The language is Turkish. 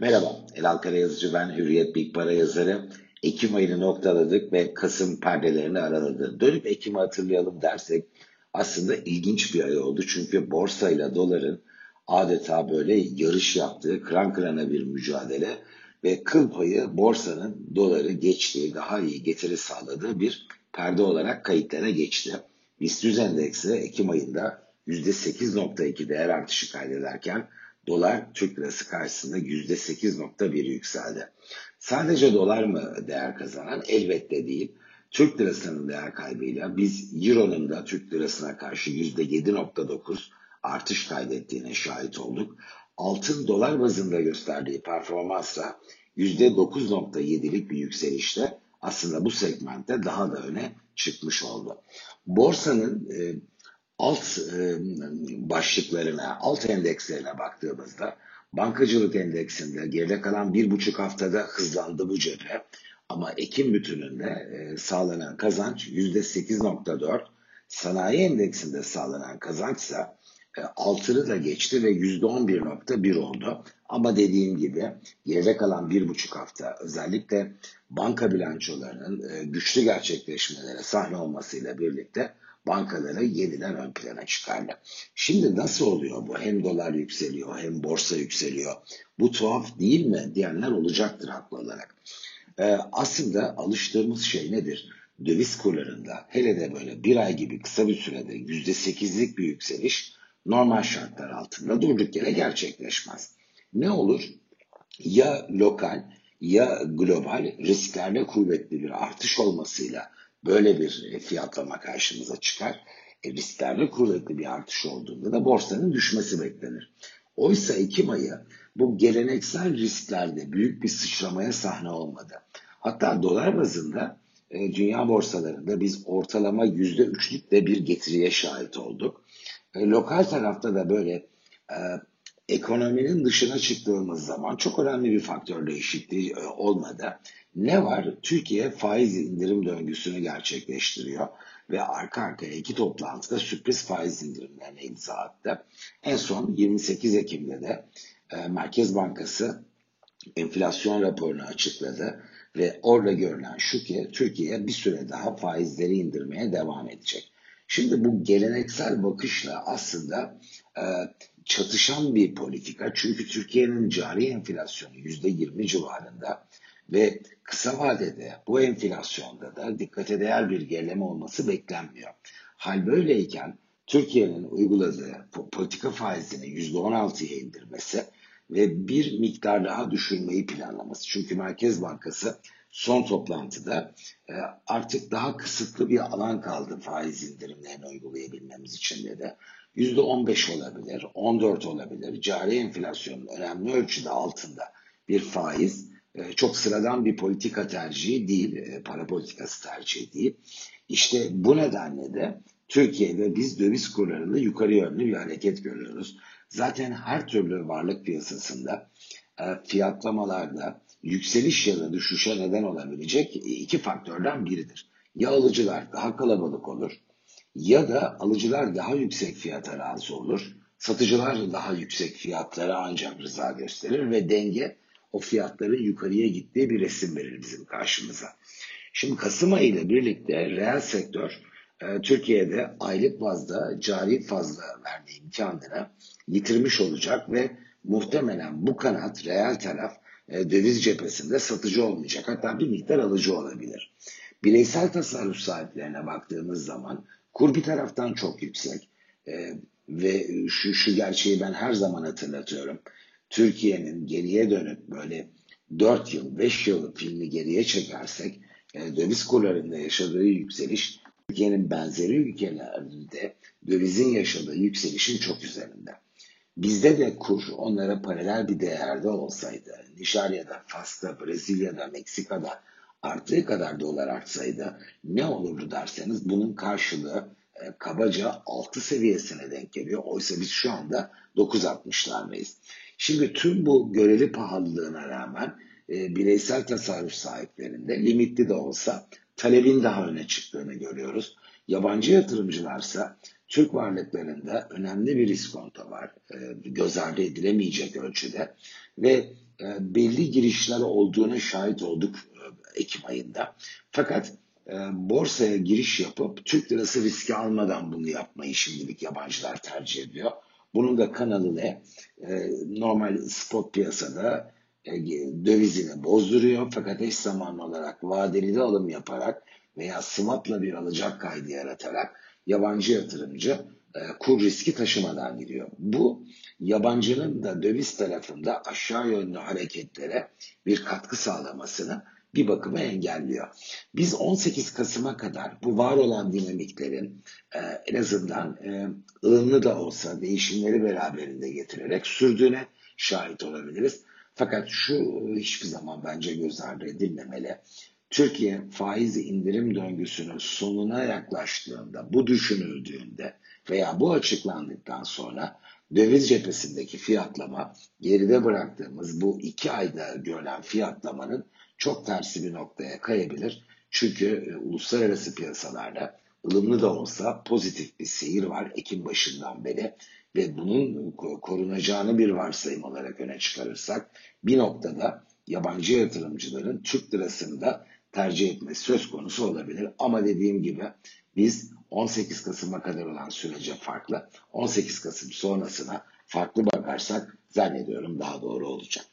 Merhaba, Elal Karayazıcı ben, Hürriyet Big Para yazarı. Ekim ayını noktaladık ve Kasım perdelerini araladı. Dönüp Ekim'i hatırlayalım dersek aslında ilginç bir ay oldu. Çünkü borsayla doların adeta böyle yarış yaptığı, kıran kırana bir mücadele ve kıl payı borsanın doları geçtiği, daha iyi getiri sağladığı bir perde olarak kayıtlara geçti. BIST 100 endeksi Ekim ayında %8.2 değer artışı kaydederken dolar Türk lirası karşısında %8.1 yükseldi. Sadece dolar mı değer kazanan? Elbette değil. Türk lirasının değer kaybıyla biz Euro'nun da Türk lirasına karşı %7.9 artış kaydettiğine şahit olduk. Altın dolar bazında gösterdiği performansla %9.7'lik bir yükselişte aslında bu segmentte daha da öne çıkmış oldu. Borsanın e, alt e, başlıklarına, alt endekslerine baktığımızda bankacılık endeksinde geride kalan bir buçuk haftada hızlandı bu cephe. Ama Ekim bütününde e, sağlanan kazanç %8.4, sanayi endeksinde sağlanan kazançsa e, altını da geçti ve %11.1 oldu. Ama dediğim gibi geride kalan bir buçuk hafta özellikle banka bilançolarının e, güçlü gerçekleşmelere sahne olmasıyla birlikte bankaları yeniden ön plana çıkardı. Şimdi nasıl oluyor bu? Hem dolar yükseliyor hem borsa yükseliyor. Bu tuhaf değil mi diyenler olacaktır haklı olarak. Ee, aslında alıştığımız şey nedir? Döviz kurlarında hele de böyle bir ay gibi kısa bir sürede yüzde sekizlik bir yükseliş normal şartlar altında durduk yere gerçekleşmez. Ne olur? Ya lokal ya global risklerde kuvvetli bir artış olmasıyla böyle bir fiyatlama karşımıza çıkar. E, risklerde kuvvetli bir artış olduğunda da borsanın düşmesi beklenir. Oysa Ekim ayı bu geleneksel risklerde büyük bir sıçramaya sahne olmadı. Hatta dolar bazında e, dünya borsalarında biz ortalama yüzde üçlük de bir getiriye şahit olduk. E, lokal tarafta da böyle e, ekonominin dışına çıktığımız zaman çok önemli bir faktör değişikliği e, olmadı. Ne var? Türkiye faiz indirim döngüsünü gerçekleştiriyor ve arka arkaya iki toplantıda sürpriz faiz indirimlerine imza attı. En son 28 Ekim'de de e, Merkez Bankası enflasyon raporunu açıkladı ve orada görülen şu ki Türkiye bir süre daha faizleri indirmeye devam edecek. Şimdi bu geleneksel bakışla aslında e, çatışan bir politika. Çünkü Türkiye'nin cari enflasyonu %20 civarında ve kısa vadede bu enflasyonda da dikkate değer bir gerileme olması beklenmiyor. Hal böyleyken Türkiye'nin uyguladığı politika faizini %16'ya indirmesi ve bir miktar daha düşürmeyi planlaması. Çünkü Merkez Bankası son toplantıda e, artık daha kısıtlı bir alan kaldı faiz indirimlerini uygulayabilmemiz için dedi. %15 olabilir, 14 olabilir. Cari enflasyonun önemli ölçüde altında bir faiz e, çok sıradan bir politika tercihi değil, e, para politikası tercihi değil. İşte bu nedenle de Türkiye'de biz döviz kurlarında yukarı yönlü bir hareket görüyoruz. Zaten her türlü varlık piyasasında e, fiyatlamalarda yükseliş ya da düşüşe neden olabilecek iki faktörden biridir. Ya alıcılar daha kalabalık olur ya da alıcılar daha yüksek fiyata razı olur. Satıcılar daha yüksek fiyatlara ancak rıza gösterir ve denge o fiyatların yukarıya gittiği bir resim verir bizim karşımıza. Şimdi Kasım ayı ile birlikte reel sektör e, Türkiye'de aylık bazda cari fazla verdiği imkanını yitirmiş olacak ve muhtemelen bu kanat reel taraf e, döviz cephesinde satıcı olmayacak. Hatta bir miktar alıcı olabilir. Bireysel tasarruf sahiplerine baktığımız zaman kur bir taraftan çok yüksek e, ve şu, şu gerçeği ben her zaman hatırlatıyorum. Türkiye'nin geriye dönüp böyle 4 yıl, 5 yıl filmi geriye çekersek e, döviz kurlarında yaşadığı yükseliş Türkiye'nin benzeri ülkelerde dövizin yaşadığı yükselişin çok üzerinde. Bizde de kur onlara paralel bir değerde olsaydı, Nijerya'da, Fas'ta, Brezilya'da, Meksika'da arttığı kadar dolar artsaydı ne olurdu derseniz bunun karşılığı e, kabaca 6 seviyesine denk geliyor. Oysa biz şu anda 9.60'lardayız. Şimdi tüm bu göreli pahalılığına rağmen e, bireysel tasarruf sahiplerinde limitli de olsa talebin daha öne çıktığını görüyoruz. Yabancı yatırımcılarsa Türk varlıklarında önemli bir iskonto var. E, göz ardı edilemeyecek ölçüde ve e, belli girişler olduğunu şahit olduk e, Ekim ayında. Fakat e, borsaya giriş yapıp Türk lirası riski almadan bunu yapmayı şimdilik yabancılar tercih ediyor. Bunun da kanalı ne? Normal spot piyasada dövizini bozduruyor fakat eş zamanlı olarak vadeli de alım yaparak veya swap'la bir alacak kaydı yaratarak yabancı yatırımcı e, kur riski taşımadan gidiyor. Bu yabancının da döviz tarafında aşağı yönlü hareketlere bir katkı sağlamasını bir bakıma engelliyor. Biz 18 Kasım'a kadar bu var olan dinamiklerin e, en azından e, ılımlı da olsa değişimleri beraberinde getirerek sürdüğüne şahit olabiliriz. Fakat şu hiçbir zaman bence göz ardı edilmemeli. Türkiye faiz indirim döngüsünün sonuna yaklaştığında, bu düşünüldüğünde veya bu açıklandıktan sonra döviz cephesindeki fiyatlama geride bıraktığımız bu iki ayda görülen fiyatlamanın çok tersi bir noktaya kayabilir. Çünkü e, uluslararası piyasalarda ılımlı da olsa pozitif bir seyir var Ekim başından beri ve bunun korunacağını bir varsayım olarak öne çıkarırsak bir noktada yabancı yatırımcıların Türk lirasında tercih etmesi söz konusu olabilir. Ama dediğim gibi biz 18 Kasım'a kadar olan sürece farklı, 18 Kasım sonrasına farklı bakarsak zannediyorum daha doğru olacak.